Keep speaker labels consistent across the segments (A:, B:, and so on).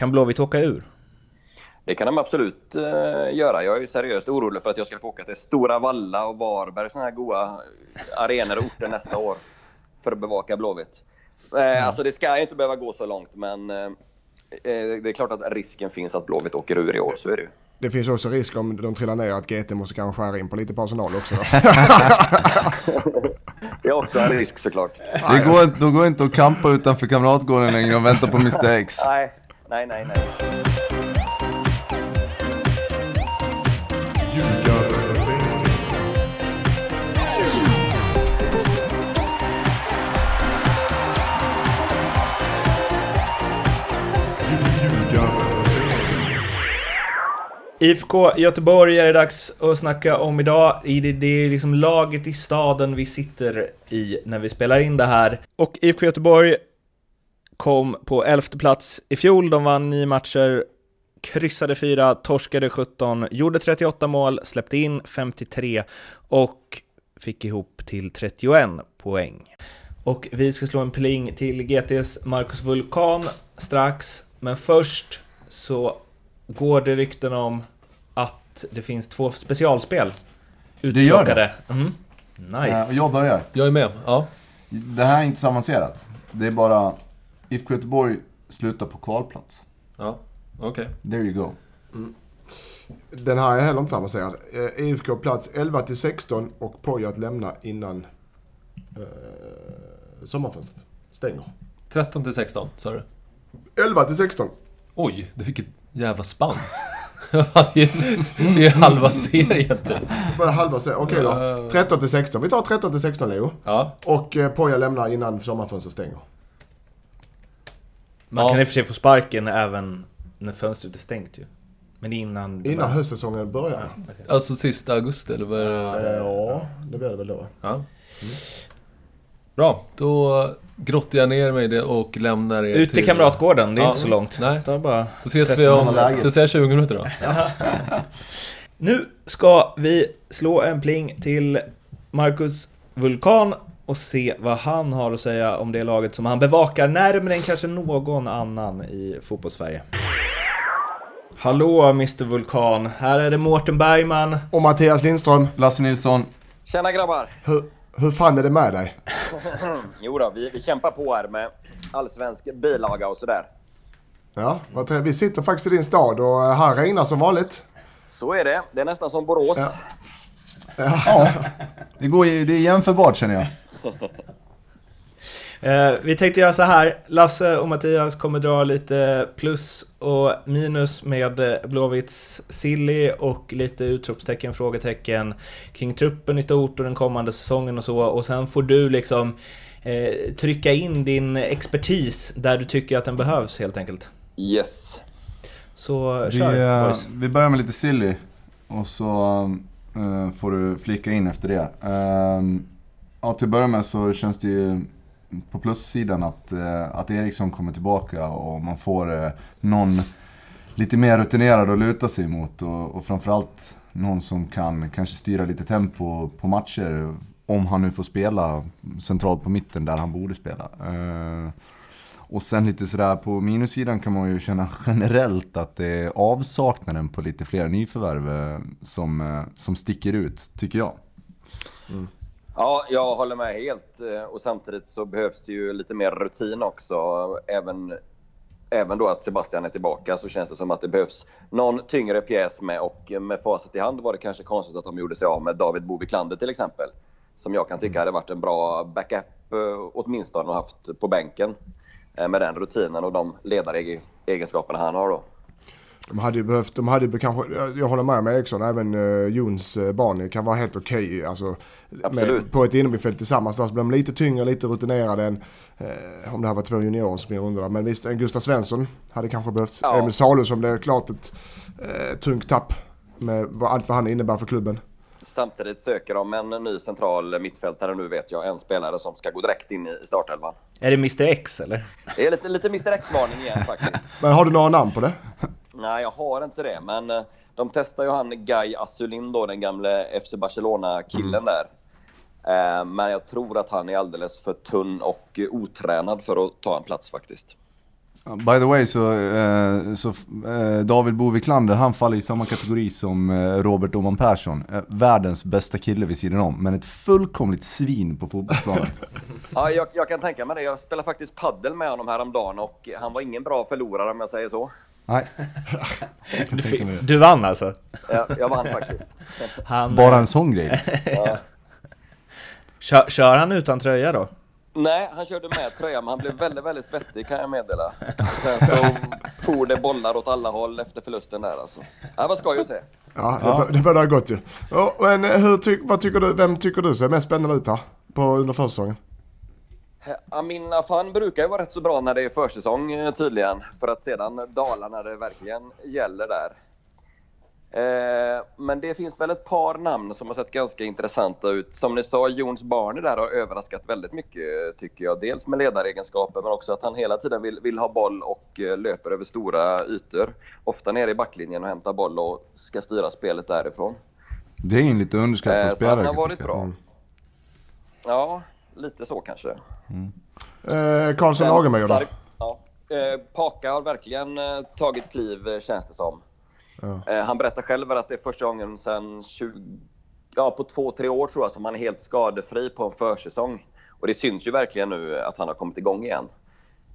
A: Kan Blåvitt åka ur?
B: Det kan de absolut uh, göra. Jag är seriöst orolig för att jag ska få åka till Stora Valla och Varberg, sådana här goa arenor och orter nästa år för att bevaka Blåvitt. Uh, mm. Alltså det ska inte behöva gå så långt, men uh, det är klart att risken finns att Blåvitt åker ur i år, så är det ju.
C: Det finns också risk om de trillar ner att GT måste kanske skära in på lite personal också.
B: det är också en risk såklart.
D: Det går, då går inte att kampa utanför Kamratgården längre och vänta på Mr X.
B: Nej, nej, nej. nej.
A: IFK Göteborg är det dags att snacka om idag. Det är liksom laget i staden vi sitter i när vi spelar in det här. Och IFK Göteborg kom på elfte plats i fjol. De vann nio matcher, kryssade fyra, torskade 17, gjorde 38 mål, släppte in 53 och fick ihop till 31 poäng. Och vi ska slå en pling till GTs Marcus Vulkan strax, men först så går det rykten om att det finns två specialspel
D: Det gör det?
A: Mm. Nice.
D: Jag börjar.
E: Jag är med, ja.
D: Det här är inte så avancerat. Det är bara IFK Göteborg slutar på kvalplats.
E: Ja, okej. Okay.
D: There you go.
C: Mm. Den här är heller inte så avancerad. Eh, IFK plats 11 till 16 och Poja att lämna innan eh, sommarfönstret stänger.
E: 13 till 16, sa du?
C: 11 till 16.
E: Oj, det fick ett jävla spann. det, är, halva serien typ.
C: Bara halva serien, okej då. 13 till 16. Vi tar 13 till 16 Leo.
E: Ja.
C: Och eh, Poja lämnar innan sommarfönstret stänger.
A: Man ja. kan i och för sig få sparken även när fönstret är stängt ju. Men innan...
C: Innan höstsäsongen börjar.
E: Ja, okay. Alltså sista augusti eller vad är
C: det? Ja, det blir det väl då.
E: Ja. Mm. Bra, då grottar jag ner mig det och lämnar er
A: Ut till Kamratgården, det är ja, inte så långt.
E: Nej. Det bara då ses vi om, så säger 20 minuter då.
A: nu ska vi slå en pling till Marcus Vulkan och se vad han har att säga om det laget som han bevakar närmare än kanske någon annan i fotbollssverige. Hallå Mr Vulkan, här är det Mårten Bergman.
C: Och Mattias Lindström.
D: Lasse Nilsson.
B: Tjena grabbar.
C: Hur, hur fan är det med dig?
B: jo då, vi, vi kämpar på här med allsvensk bilaga och sådär.
C: Ja, vad trevligt. Vi sitter faktiskt i din stad och här regnar som vanligt.
B: Så är det. Det är nästan som Borås. Ja.
D: ja. Det, går, det är jämförbart känner jag.
A: Eh, vi tänkte göra så här, Lasse och Mattias kommer dra lite plus och minus med Blåvitts silly och lite utropstecken, frågetecken kring truppen i stort och den kommande säsongen och så. Och sen får du liksom eh, trycka in din expertis där du tycker att den behövs helt enkelt.
B: Yes.
A: Så vi, kör
D: eh, boys. Vi börjar med lite silly och så uh, får du flika in efter det. Uh, ja, till att börja med så känns det ju på plussidan att, eh, att Eriksson kommer tillbaka och man får eh, någon lite mer rutinerad att luta sig mot och, och framförallt någon som kan kanske styra lite tempo på matcher om han nu får spela centralt på mitten där han borde spela. Eh, och sen lite sådär på minussidan kan man ju känna generellt att det är avsaknaden på lite fler nyförvärv som, som sticker ut, tycker jag.
B: Mm. Ja, jag håller med helt. Eh, och samtidigt så behövs det ju lite mer rutin också. Även, även då att Sebastian är tillbaka så känns det som att det behövs någon tyngre pjäs med. Och med facit i hand var det kanske konstigt att de gjorde sig av med David Boviklander till exempel. Som jag kan tycka hade varit en bra backup eh, åtminstone att haft på bänken. Eh, med den rutinen och de ledaregenskaperna han har då.
C: De hade ju behövt, de hade kanske, jag håller med med Eriksson, även uh, Jons uh, barn kan vara helt okej. Okay, alltså, på ett innermittfält tillsammans. Där så blir de lite tyngre, lite rutinerade än uh, om det här var två juniorer som springer under Men visst, en Gustav Svensson hade kanske behövts. Ja. Emil Salu som det är klart ett uh, tungt tapp med vad, allt vad han innebär för klubben.
B: Samtidigt söker de en ny central mittfältare nu vet jag. En spelare som ska gå direkt in i startelvan.
A: Är det Mr X eller?
B: Det är lite, lite Mr X-varning igen faktiskt.
C: Men har du några namn på det?
B: Nej, jag har inte det. Men eh, de testar ju han Guy Asulin då, den gamle FC Barcelona-killen mm. där. Eh, men jag tror att han är alldeles för tunn och otränad för att ta en plats faktiskt.
D: By the way så, eh, så eh, David Boviklander han faller i samma kategori som eh, Robert Oman Persson. Eh, världens bästa kille vid sidan om, men ett fullkomligt svin på fotbollsplanen.
B: ja, jag, jag, kan tänka mig det. Jag spelade faktiskt paddel med honom häromdagen och han var ingen bra förlorare om jag säger så.
D: Nej.
A: du, du vann alltså?
B: Ja, jag vann faktiskt.
D: Han, Bara en sån grej?
A: ja. kör, kör han utan tröja då?
B: Nej, han körde med tröja, men han blev väldigt, väldigt svettig kan jag meddela. Sen så for det bollar åt alla håll efter förlusten där alltså. Det var skoj att se.
C: Ja, det, ja. det gott ju. men hur ty vad tycker du, vem tycker du ser mest spännande ut här på, under försäsongen?
B: Amin Afan brukar ju vara rätt så bra när det är försäsong eh, tydligen. För att sedan dala när det verkligen gäller där. Eh, men det finns väl ett par namn som har sett ganska intressanta ut. Som ni sa, Jons Barney där har överraskat väldigt mycket tycker jag. Dels med ledaregenskaper men också att han hela tiden vill, vill ha boll och eh, löper över stora ytor. Ofta nere i backlinjen och hämtar boll och ska styra spelet därifrån.
D: Det är en lite underskattad eh, spelare.
B: Så han har varit bra. Mm. Ja, lite så kanske.
C: Mm. Eh, Karlsson Lagermyr då?
B: Ja. Eh, Paka har verkligen eh, tagit kliv eh, känns det som. Ja. Eh, han berättar själv att det är första gången sedan 20, ja, på två, tre år tror jag som han är helt skadefri på en försäsong. Och det syns ju verkligen nu att han har kommit igång igen.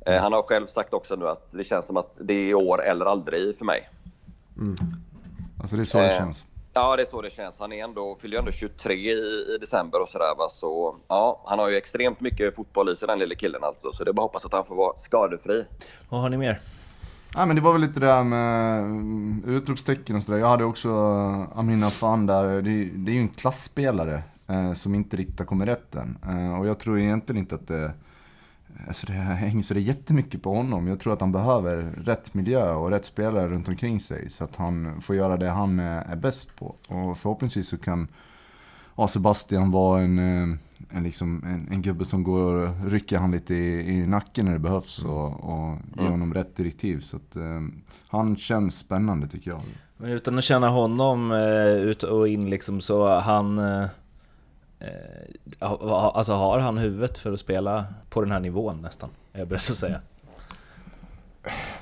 B: Eh, han har själv sagt också nu att det känns som att det är i år eller aldrig för mig.
D: Mm. Alltså det är så det känns?
B: Ja, det är så det känns. Han är ändå, fyller ju ändå 23 i, i december och sådär. Va? Så ja, han har ju extremt mycket fotboll i sig den lille killen alltså. Så det är bara att hoppas att han får vara skadefri.
A: Vad har ni mer?
D: Ja men det var väl lite det där med mm, utropstecken och sådär. Jag hade också uh, Amina Fan där. Det, det är ju en klassspelare eh, som inte riktigt har kommit rätt än. Eh, och jag tror egentligen inte att det, alltså det hänger så det jättemycket på honom. Jag tror att han behöver rätt miljö och rätt spelare runt omkring sig. Så att han får göra det han är, är bäst på. Och förhoppningsvis så kan ja, Sebastian vara en, eh, en, liksom, en, en gubbe som går och rycker han lite i, i nacken när det behövs och, och ger mm. honom rätt direktiv. Så att, eh, han känns spännande tycker jag.
A: Men utan att känna honom eh, ut och in liksom så han... Eh alltså har han huvudet för att spela på den här nivån nästan? Är jag beredd att säga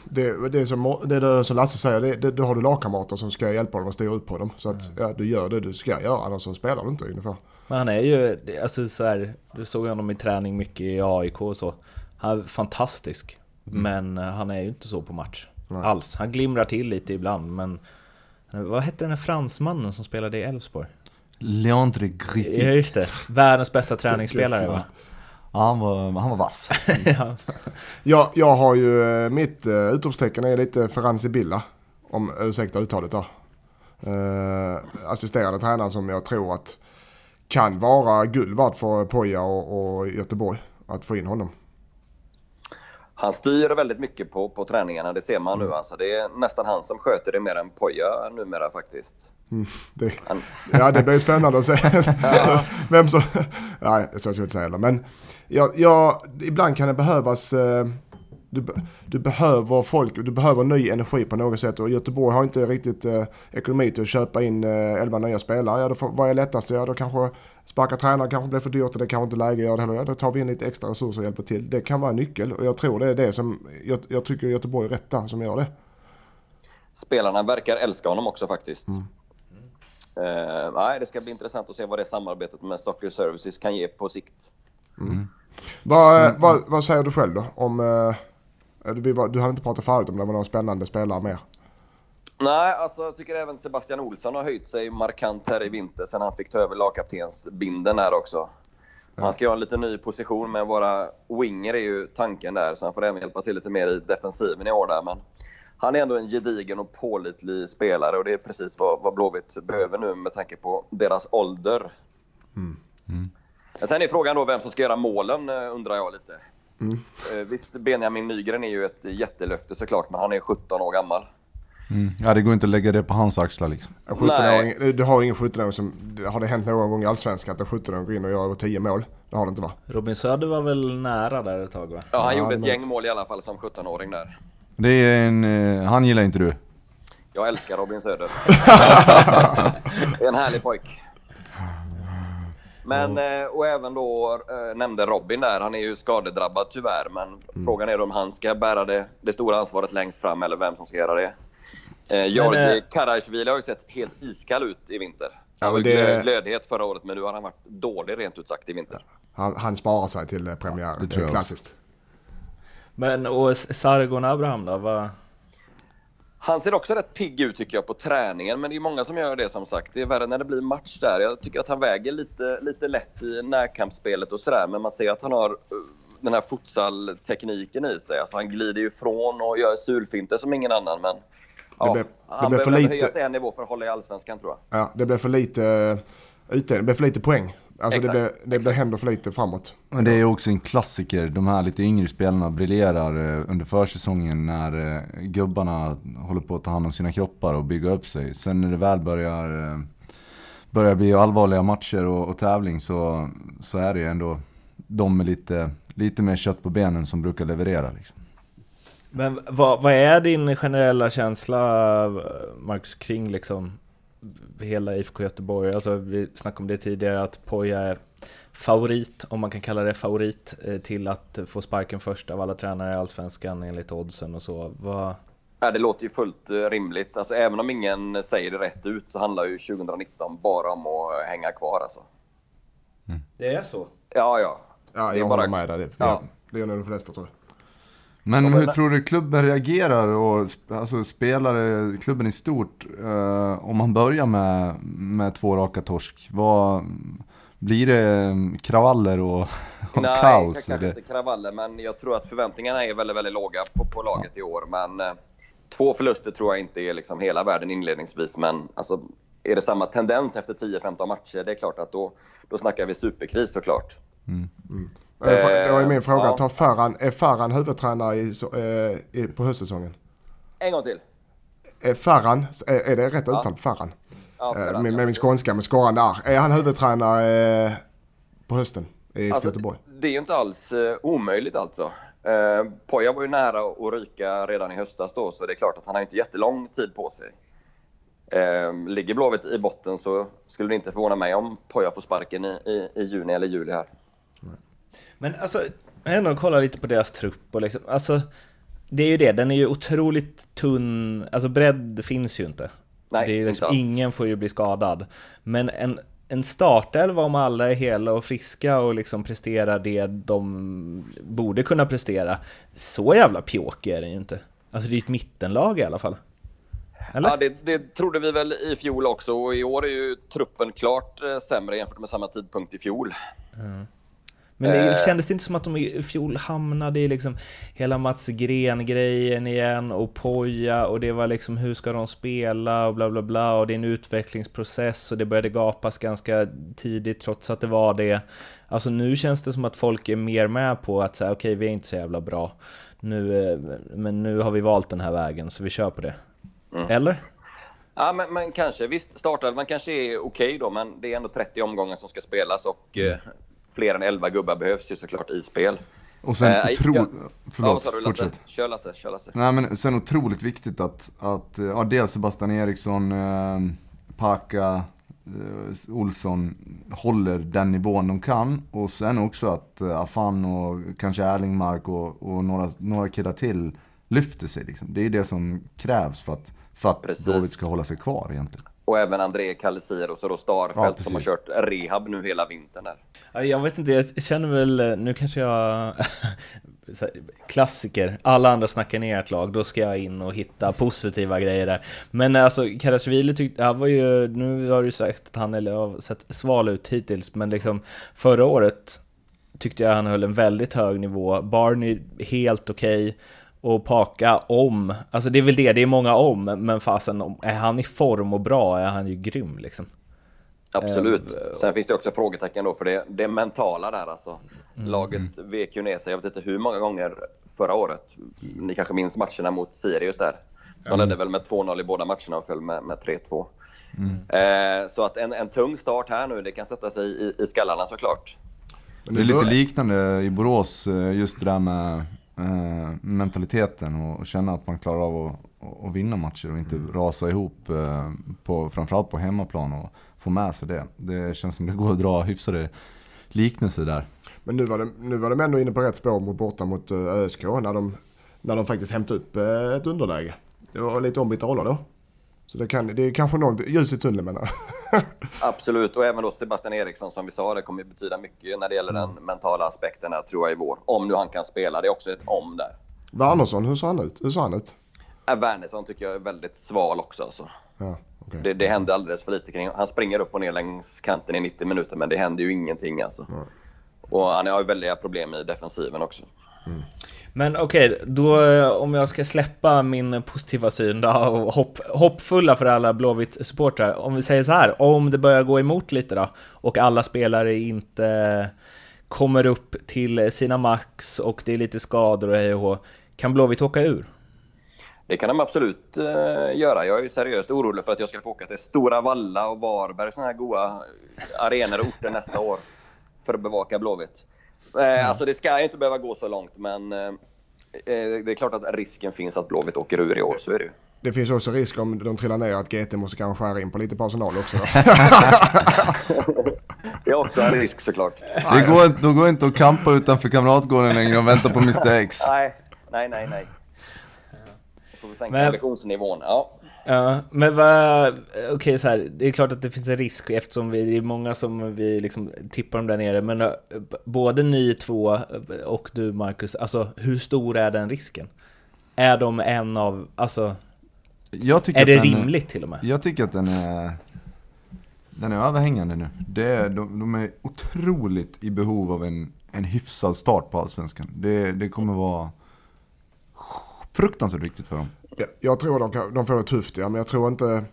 C: det, det, är som, det är som Lasse säger, det, det, då har du lagkamrater som ska hjälpa dem att styra upp på dem. Så att ja, du gör det du ska göra, annars så spelar du inte ungefär.
A: Men han är ju, alltså så här, du såg honom i träning mycket i AIK och så. Han är fantastisk. Mm. Men eh, han är ju inte så på match. Nej. Alls. Han glimrar till lite ibland men... Eh, vad hette den här fransmannen som spelade i Elfsborg?
D: Leandre Griffith.
A: Ja just det. Världens bästa träningsspelare va?
D: Ja, han var, han var vass.
C: ja. jag, jag har ju, eh, mitt uh, utropstecken är lite Ferran Sibilla. Om, ursäkta uttalet då. Uh, assisterande tränare som jag tror att kan vara guld vart för Poja och, och Göteborg. Att få in honom.
B: Han styr väldigt mycket på, på träningarna, det ser man nu. Mm. Alltså, det är nästan han som sköter det mer än Poja numera faktiskt.
C: Mm, det, han... Ja, det blir spännande att se vem som... Nej, så ska jag inte säga heller. Men ja, ja, ibland kan det behövas... Eh, du, du, behöver folk, du behöver ny energi på något sätt och Göteborg har inte riktigt eh, ekonomi till att köpa in eh, 11 nya spelare. Ja, då får, vad är lättast? Ja, då kanske sparka tränare kanske blir för dyrt och det kanske inte läge att göra det heller. Ja, då tar vi in lite extra resurser och hjälper till. Det kan vara en nyckel och jag tror det är det som, jag, jag tycker Göteborg är rätt där som gör det.
B: Spelarna verkar älska honom också faktiskt. Mm. Uh, nej, det ska bli intressant att se vad det samarbetet med Soccer Services kan ge på sikt.
C: Mm. Vad, vad, vad, säger du själv då? Om, uh, du, du hade inte pratat förut om det var någon spännande spelare mer?
B: Nej, alltså jag tycker även Sebastian Olsson har höjt sig markant här i vinter sen han fick ta över lagkaptensbinden här också. Han ska ju ha en lite ny position men våra winger är ju tanken där så han får även hjälpa till lite mer i defensiven i år där. Men han är ändå en gedigen och pålitlig spelare och det är precis vad, vad Blåvitt behöver nu med tanke på deras ålder. Mm. Mm. Sen är frågan då vem som ska göra målen eh, undrar jag lite. Mm. Eh, visst, Benjamin Nygren är ju ett jättelöfte såklart men han är 17 år gammal.
D: Mm. Ja det går inte att lägga det på hans axlar liksom.
C: du har ingen 17-åring som... Har det hänt någon gång i Allsvenskan att en 17-åring går in och gör över 10 mål? Det har det inte va?
A: Robin Söder var väl nära där ett tag va?
B: Ja han ja, gjorde ett gäng mål i alla fall som 17-åring där.
D: Det är en... Eh, han gillar inte du?
B: Jag älskar Robin Söder. det är en härlig pojk. Men, mm. och även då äh, nämnde Robin där, han är ju skadedrabbad tyvärr. Men mm. frågan är om han ska bära det, det stora ansvaret längst fram eller vem som ska göra det. Eh, Georgi eh, Karajsjvili har ju sett helt iskall ut i vinter. Han ja, var det... glödhet förra året men nu har han varit dålig rent ut sagt i vinter.
C: Han, han sparar sig till premiär, det, det är klassiskt.
A: Men och Sargon Abraham då? Vad...
B: Han ser också rätt pigg ut tycker jag på träningen, men det är många som gör det som sagt. Det är värre när det blir match där. Jag tycker att han väger lite, lite lätt i närkampsspelet och sådär, men man ser att han har uh, den här futsal-tekniken i sig. Alltså han glider ju ifrån och gör sulfinter som ingen annan, men ja, det blev, det han behöver för lite... höja sig en nivå för att hålla i Allsvenskan tror jag.
C: Ja, det blev för lite utdelning, det blev för lite poäng. Alltså exakt, det, blir, det blir händer för lite framåt.
D: Och det är också en klassiker. De här lite yngre spelarna briljerar eh, under försäsongen när eh, gubbarna håller på att ta hand om sina kroppar och bygga upp sig. Sen när det väl börjar, eh, börjar bli allvarliga matcher och, och tävling så, så är det ju ändå de med lite, lite mer kött på benen som brukar leverera. Liksom.
A: Men vad, vad är din generella känsla, Marcus, kring liksom hela IFK Göteborg. Alltså, vi snackade om det tidigare, att Poja är favorit, om man kan kalla det favorit, eh, till att få sparken först av alla tränare i Allsvenskan enligt oddsen och så. Vad...
B: Ja, det låter ju fullt eh, rimligt. Alltså, även om ingen säger det rätt ut så handlar ju 2019 bara om att hänga kvar. Alltså.
A: Mm. Det är så?
B: Ja, ja.
C: Ja, jag håller med där. Det, ja. det gör nog de flesta tror jag.
D: Men hur tror du klubben reagerar och alltså spelare, klubben i stort, eh, om man börjar med, med två raka torsk? Vad, blir det kravaller och, och
B: Nej,
D: kaos?
B: Nej, kanske inte kravaller, men jag tror att förväntningarna är väldigt, väldigt låga på, på laget ja. i år. Men eh, två förluster tror jag inte är liksom hela världen inledningsvis, men alltså, är det samma tendens efter 10-15 matcher, det är klart att då, då snackar vi superkris såklart. Mm.
C: Mm. Det är min fråga. Ja. Tar är Farran huvudtränare i, i, på höstsäsongen?
B: En gång till.
C: Är Farran, är, är det rätt uttal? Ja. Farran? Ja, Ferran, med, med min skånska med skårande R. Är han huvudtränare eh, på hösten i alltså, Göteborg?
B: Det är ju inte alls eh, omöjligt alltså. Eh, Poja var ju nära att ryka redan i höstas då, så det är klart att han har inte jättelång tid på sig. Eh, ligger Blåvitt i botten så skulle det inte förvåna mig om Poja får sparken i, i, i juni eller juli här.
A: Men alltså, jag ändå kollat lite på deras trupp och liksom, alltså det är ju det, den är ju otroligt tunn, alltså bredd finns ju inte. Nej, det är liksom, ingen får ju bli skadad. Men en, en startelva om alla är hela och friska och liksom presterar det de borde kunna prestera, så jävla pjåkig är den ju inte. Alltså det är ju ett mittenlag i alla fall.
B: Eller? Ja, det, det trodde vi väl i fjol också och i år är ju truppen klart eh, sämre jämfört med samma tidpunkt i fjol. Mm.
A: Men det eh. kändes det inte som att de i fjol hamnade i liksom hela Mats Gren-grejen igen och Poja och det var liksom hur ska de spela och bla bla bla och det är en utvecklingsprocess och det började gapas ganska tidigt trots att det var det. Alltså nu känns det som att folk är mer med på att säga okej okay, vi är inte så jävla bra nu, eh, men nu har vi valt den här vägen så vi kör på det. Mm. Eller?
B: Ja, men, men kanske. Visst, startelvan kanske är okej okay då, men det är ändå 30 omgångar som ska spelas och mm. Eh, fler än 11 gubbar behövs ju såklart i spel.
D: Och sen äh, otro... Ja. Förlåt,
B: ja, du, Lasse? Kör Lasse, kör Lasse.
D: Nej men sen otroligt viktigt att, att ja, dels Sebastian Eriksson, eh, Paka, eh, Olsson håller den nivån de kan. Och sen också att eh, Afan och kanske Erlingmark och, och några, några killar till lyfter sig. Liksom. Det är det som krävs för att, för att David ska hålla sig kvar egentligen.
B: Och även André Calesiros och då Starfelt ja, som har kört rehab nu hela vintern där.
A: Jag vet inte, jag känner väl, nu kanske jag... klassiker, alla andra snackar ner ett lag, då ska jag in och hitta positiva grejer där. Men alltså, Karasjvili tyckte, han var ju, nu har du sagt att han har sett sval ut hittills, men liksom förra året tyckte jag han höll en väldigt hög nivå. Barney helt okej. Okay och Paka om. Alltså det är väl det, det är många om, men fasen, är han i form och bra är han ju grym liksom.
B: Absolut. Uh, Sen finns det också frågetecken då för det, det mentala där alltså. Mm. Laget vek ju ner sig, jag vet inte hur många gånger förra året. Ni kanske minns matcherna mot Sirius där. De ledde väl med 2-0 i båda matcherna och föll med, med 3-2. Mm. Eh, så att en, en tung start här nu, det kan sätta sig i, i skallarna såklart.
D: Det är lite liknande i Borås, eh, just det där med eh, mentaliteten och, och, känna att man klarar av att och vinna matcher och inte rasa ihop, eh, på, framförallt på hemmaplan och få med sig det. Det känns som det går att dra hyfsade liknelser där.
C: Men nu var, det, nu var de ändå inne på rätt spår mot borta mot ÖSK när de, när de faktiskt hämtade upp ett underläge. Det var lite ombytta roller då. Så det, kan, det är kanske något ljus i tunneln menar
B: Absolut, och även då Sebastian Eriksson som vi sa, det kommer betyda mycket när det gäller mm. den mentala aspekten här, tror jag i vår. Om nu han kan spela, det är också ett om där.
C: Wernersson, hur såg han ut? Hur såg han ut?
B: Äh, Wernersson tycker jag är väldigt sval också. Alltså.
C: Ja, okay.
B: det, det händer alldeles för lite kring Han springer upp och ner längs kanten i 90 minuter, men det händer ju ingenting alltså. Ja. Och han har ju väldiga problem i defensiven också.
A: Mm. Men okej, okay, då eh, om jag ska släppa min positiva syn då och hopp, hoppfulla för alla Blåvitt-supportrar. Om vi säger så här, om det börjar gå emot lite då och alla spelare inte kommer upp till sina max och det är lite skador och hej och hå. Kan Blåvitt åka ur?
B: Det kan de absolut uh, göra. Jag är ju seriöst orolig för att jag ska få åka till Stora Valla och Varberg, sådana här goa arenor och orter nästa år för att bevaka Blåvitt. Mm. Alltså det ska inte behöva gå så långt men eh, det är klart att risken finns att Blåvitt åker ur i år, så är det ju.
C: Det finns också risk om de trillar ner att GT måste kanske skära in på lite personal också.
B: det är också en risk såklart.
D: Det går, då går inte att kampa utanför Kamratgården längre och vänta på Mr X.
B: Nej, nej, nej. nej. Då får vi sänka Men... ambitionsnivån. Ja.
A: Ja, men vad... Okej, okay, så här, det är klart att det finns en risk eftersom vi, det är många som vi liksom tippar dem där nere. Men uh, både ni två och du Marcus, alltså hur stor är den risken? Är de en av, alltså... är det rimligt till och med?
D: Jag tycker att den är... Den är överhängande nu. Det är, de, de är otroligt i behov av en, en hyfsad start på Allsvenskan. Det, det kommer vara fruktansvärt viktigt för dem.
C: Ja, jag tror de, kan, de får det tufft, ja, men jag tror inte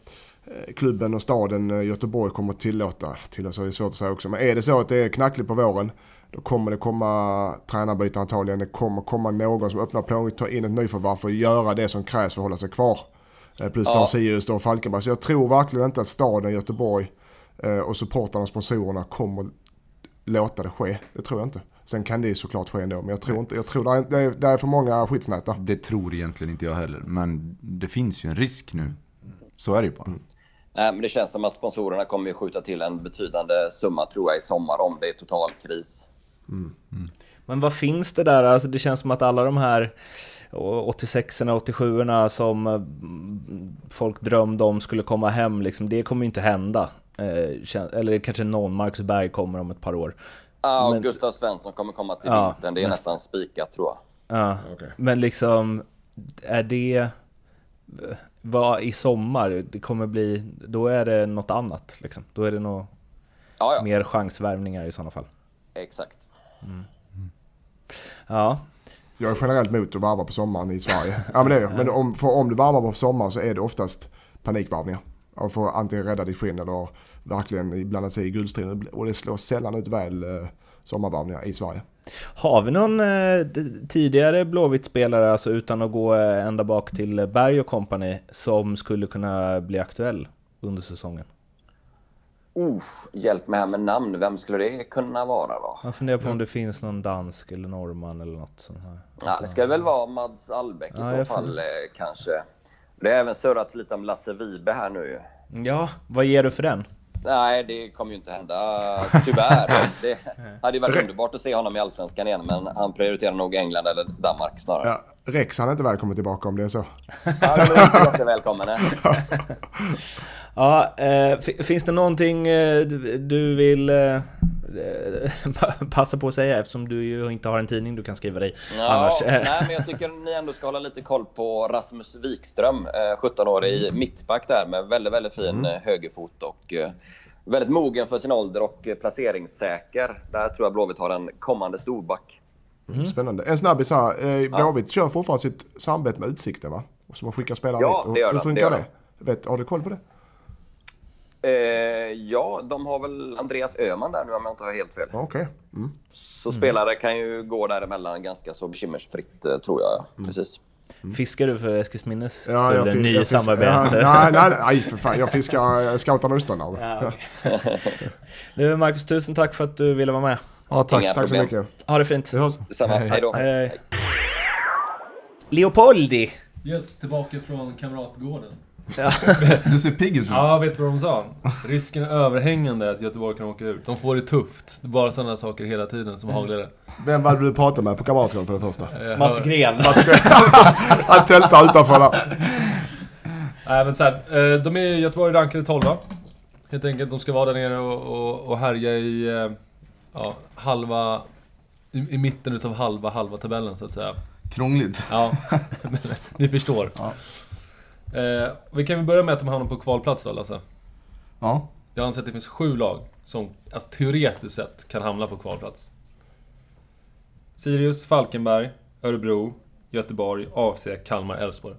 C: eh, klubben och staden eh, Göteborg kommer att tillåta, tillåta är svårt att säga också, men är det så att det är knackligt på våren då kommer det komma tränarbyte antagligen. Det kommer komma någon som öppnar plånboken, tar in ett nyförvärv för att göra det som krävs för att hålla sig kvar. Eh, plus ja. Sirius och Falkenberg. Så jag tror verkligen inte att staden Göteborg och supportarna och sponsorerna kommer låta det ske. Det tror jag inte. Sen kan det såklart ske ändå, men jag tror inte, jag tror det är, det är för många skyddsnät.
D: Det tror egentligen inte jag heller, men det finns ju en risk nu. Så är det ju bara. Mm.
B: Nej, men det känns som att sponsorerna kommer ju skjuta till en betydande summa tror jag i sommar om det är total kris.
A: Mm. Mm. Men vad finns det där? Alltså det känns som att alla de här 86orna och 87orna som mm, folk drömde om skulle komma hem, liksom, det kommer ju inte hända. Eh, eller kanske någon, Marcus Berg kommer om ett par år.
B: Ja, men, Gustav Svensson kommer komma till ja, vintern. Det är nästan, nästan spikat tror
A: jag. Ja, okay. men liksom är det... Vad i sommar, det kommer bli... Då är det något annat liksom. Då är det nog ja, ja. mer chansvärvningar i sådana fall.
B: Exakt. Mm.
A: Ja.
C: Jag är generellt emot att varva på sommaren i Sverige. ja men det är jag. Men om, för om du varvar på sommaren så är det oftast panikvarvningar. Och får antingen rädda ditt skinn eller verkligen blanda sig i guldstriden. Och det slår sällan ut väl eh, sommarvarvningar i Sverige.
A: Har vi någon eh, tidigare Blåvitt-spelare, alltså utan att gå eh, ända bak till Berg och company, som skulle kunna bli aktuell under säsongen?
B: Uh, hjälp mig här med namn. Vem skulle det kunna vara då?
A: Jag funderar på om det finns någon dansk eller norrman eller något sånt här.
B: Ja, det ska väl vara Mads Albeck i ja, så fall eh, kanske. Det har även surrats lite om Lasse Vibe här nu
A: Ja, vad ger du för den?
B: Nej, det kommer ju inte hända, tyvärr. Det hade ju varit underbart att se honom i Allsvenskan igen, men han prioriterar nog England eller Danmark snarare. Ja,
C: Rex, han är inte välkommen tillbaka om det är så.
B: Ja, han är inte välkommen.
A: ja, eh, finns det någonting eh, du vill eh, passa på att säga eftersom du ju inte har en tidning du kan skriva dig
B: ja, annars. nej, men jag tycker ni ändå ska hålla lite koll på Rasmus Wikström, 17 år i mm. mittback där med väldigt, väldigt fin mm. högerfot och väldigt mogen för sin ålder och placeringssäker. Där tror jag Blåvitt har en kommande storback.
C: Mm. Spännande. En snabbis här. Blåvitt ja. kör fortfarande sitt samarbete med Utsikten va? Som har skickat spelare
B: ja, dit. det gör
C: Hur funkar det? det? Vet, har du koll på det?
B: Eh, ja, de har väl Andreas Öhman där nu om jag inte har helt fel.
C: Okay. Mm.
B: Så spelare kan ju gå däremellan ganska så bekymmersfritt eh, tror jag. Mm. Precis.
A: Mm. Fiskar du för Eskilsminnes ja, skull? Ny samarbete?
C: Ja, nej, nej, nej, för fan. Jag fiskar, jag scoutar motståndare. Ja,
A: okay. nu Marcus, tusen tack för att du ville vara med.
C: Ja, tack. Inga tack så mycket.
A: Ha det fint.
C: Vi hörs.
B: Detsamma. Hej då. Hej.
A: Leopoldi
E: Yes, tillbaka från Kamratgården.
D: Du ser pigg ut
E: Ja, vet du vad de sa? Risken är överhängande att Göteborg kan åka ut. De får det tufft. Det är bara sådana saker hela tiden som haglar det.
C: Vem var det du pratade med på Kamratgården på det första?
A: Mats Gren.
C: Han tältade utanför där.
E: Nej men så här, eh, de är i Göteborg rankade 12 Helt enkelt, de ska vara där nere och, och, och härja i eh, ja, halva... I, I mitten utav halva, halva tabellen så att säga.
D: Krångligt.
E: Ja, men ni förstår.
D: Ja.
E: Eh, vi kan väl börja med att de hamnar på kvalplats då Lasse.
D: Ja.
E: Jag anser att det finns sju lag som alltså, teoretiskt sett kan hamna på kvalplats. Sirius, Falkenberg, Örebro, Göteborg, AFC, Kalmar, Elfsborg.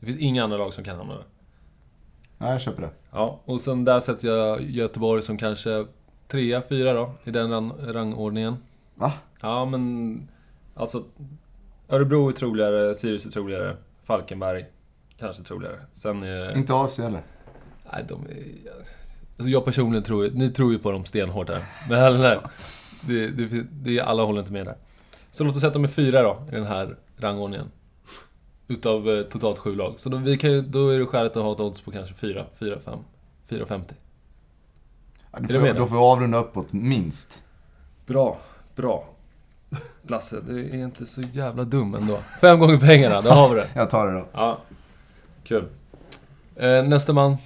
E: Det finns inga andra lag som kan hamna där.
D: Nej, jag köper det.
E: Ja, och sen där sätter jag Göteborg som kanske trea, fyra då, i den rang rangordningen.
D: Va?
E: Ja, men... Alltså... Örebro är troligare, Sirius är troligare, Falkenberg kanske troligare. Sen är...
D: Inte AFC heller.
E: Nej, de är... Alltså jag personligen tror ju... Ni tror ju på dem stenhårt här. Men nej, det, det, det, alla håller inte med där. Så låt oss säga att de är fyra då, i den här rangordningen. Utav eh, totalt sju lag. Så då, vi kan ju, då är det skäligt att ha ett odds på kanske fyra, fyra, fem, 4,50.
D: Ja, du
E: du
D: får, då
E: då?
D: får vi avrunda uppåt, minst.
E: Bra, bra. Lasse, du är inte så jävla dum ändå. Fem gånger pengarna, då har vi det.
D: Jag tar det då.
E: Ja, kul. Eh, nästa man.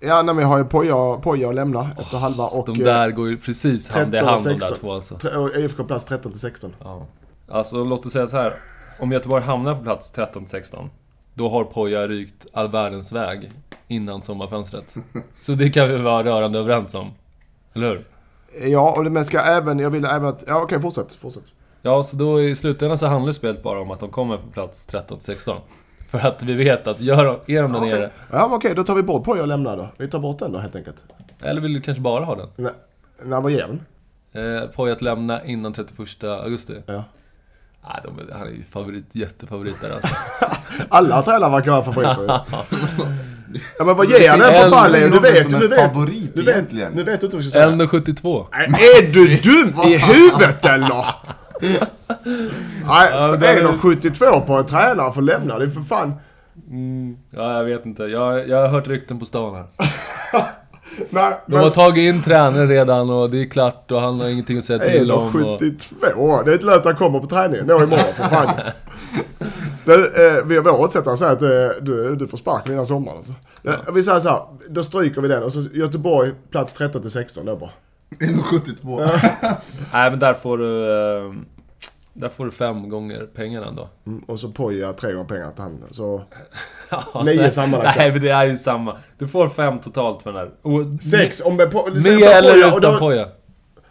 C: Ja, nej, men jag har ju Poja, Poja att lämna efter halva och...
E: De där går ju precis hand i
C: 13
E: hand de där
C: 16.
E: två alltså.
C: och IFK plats 13 till 16.
E: Ja. Alltså låt oss säga så här. Om Göteborg hamnar på plats 13-16, då har Poja rykt all världens väg innan sommarfönstret. Så det kan vi vara rörande överens om. Eller hur?
C: Ja, och det, men ska även... Jag vill även att... Ja, okej, fortsätt. Fortsätt.
E: Ja, så då i slutändan så handlar spelet bara om att de kommer på plats 13-16. För att vi vet att gör de, är de där
C: Ja, okej.
E: nere,
C: Ja, okej, då tar vi bort Poja och lämnar då. Vi tar bort den då helt enkelt.
E: eller vill du kanske bara ha den?
C: Nej, nej vad ger den?
E: Eh, att lämna innan 31 augusti.
C: Ja.
E: Nej, de, han är ju favorit, jättefavorit där alltså.
C: Alla tränare verkar vara favoriter. ja, men vad ger han den för fan Leo? Du vet, du
D: en
C: vet.
D: favorit
C: Du vet, nu vet du inte vad jag ska säga.
E: 1,72.
C: Nej, Är du dum i huvudet eller? Nej,
E: ja, det är
C: nog 72 på en tränare för att lämna. Det är för fan...
E: Mm, ja, jag vet inte. Jag, jag har hört rykten på stan här.
C: Nej,
E: De har tagit in tränaren redan och det är klart och han har ingenting att säga till om. 72?
C: Och... Det är inte lönt att han kommer på träningen. då imorgon för fan. Det, eh, vi, vårt sätt att säga att du, du, du får sparken innan sommaren alltså. Ja. Eh, vi säger så här, då stryker vi den och så Göteborg plats 13 till 16 då bara.
D: 1,72. Ja.
E: Nej, men där får du... Ehm, där får du fem gånger pengarna ändå.
C: Mm, och så Poya tre gånger pengarna till han. Så...
E: ja,
C: nio sammanlagt.
E: Nej, men det är ju samma. Du får fem totalt för den här. Och,
C: sex om det
E: Med, eller
C: poja,
E: utan Poya?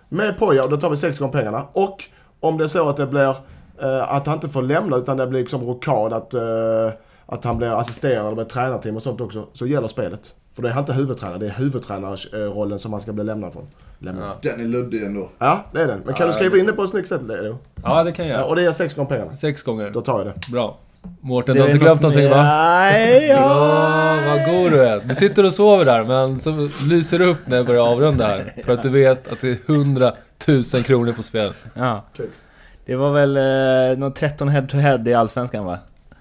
C: Med Poya, då tar vi sex gånger pengarna. Och om det är så att det blir... Eh, att han inte får lämna, utan det blir liksom rokad att... Eh, att han blir assisterad med tränarteam och sånt också, så gäller spelet. För det är han inte huvudtränare, det är huvudtränarrollen som han ska bli lämnad från. Lämnad. Ja.
E: Ja.
D: Den är luddig ändå.
C: det är den. Men kan
E: Ja,
C: du skriva
E: det-
C: in det på ett snyggt sätt Leo?
E: Ja, det kan jag
C: Ja,
E: göra.
C: och det är sex gånger pengarna.
E: Sex gånger.
C: Då tar jag det.
E: Bra. Mårten, du har inte glömt någonting va?
A: Nej, ja.
E: Ja, vad god du är. Du sitter och sover där, men så lyser det upp när jag börjar avrunda här. För att du vet att det är 100 000 kronor på spel.
A: ja. Det var väl eh, någon 13 head to head i Allsvenskan va?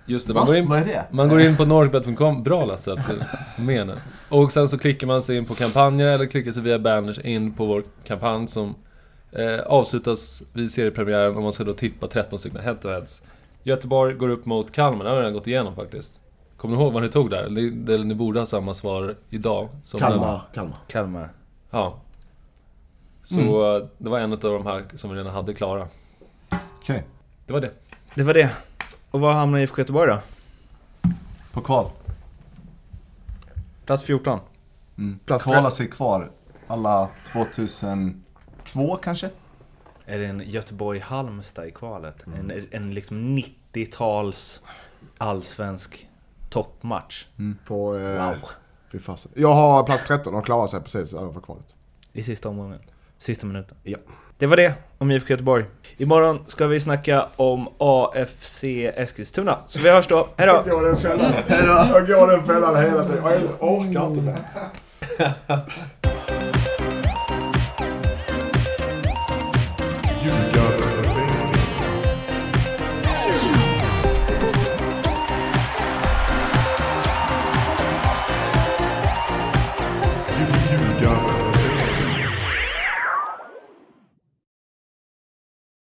E: Just det,
D: Va?
E: man går in,
D: Vad är det?
E: man går in på norrbet.com. Bra Lasse, att du med nu. Och sen så klickar man sig in på kampanjer eller klickar sig via banners in på vår kampanj som eh, avslutas vid seriepremiären och man ska då tippa 13 stycken head-to-heads. Göteborg går upp mot Kalmar, det har vi redan gått igenom faktiskt. Kommer ni ihåg vad ni tog där? Eller, eller ni borde ha samma svar idag. Som
C: Kalmar, Kalmar.
A: Kalmar.
E: Ja. Så eh, det var en av de här som vi redan hade klara.
D: Okej.
E: Det var det.
A: Det var det. Och var hamnar IFK Göteborg då?
D: På kval.
A: Plats 14.
D: Mm.
C: Plats
D: Kvala sig kvar. Alla 2002 kanske?
A: Är det en Göteborg-Halmstad i kvalet? En, en liksom 90-tals allsvensk toppmatch.
C: På... Eh,
A: Wow.
C: Fy fasen. Jag har plats 13 och klarar sig precis över kvalet.
A: I sista omgången. Sista minuten.
C: Ja.
A: Det var det om IFK Göteborg. Imorgon ska vi snacka om AFC Eskilstuna. Så vi hörs då. Hejdå!
C: Jag går den fällan. Jag går den fällan hela tiden. Jag orkar inte mer.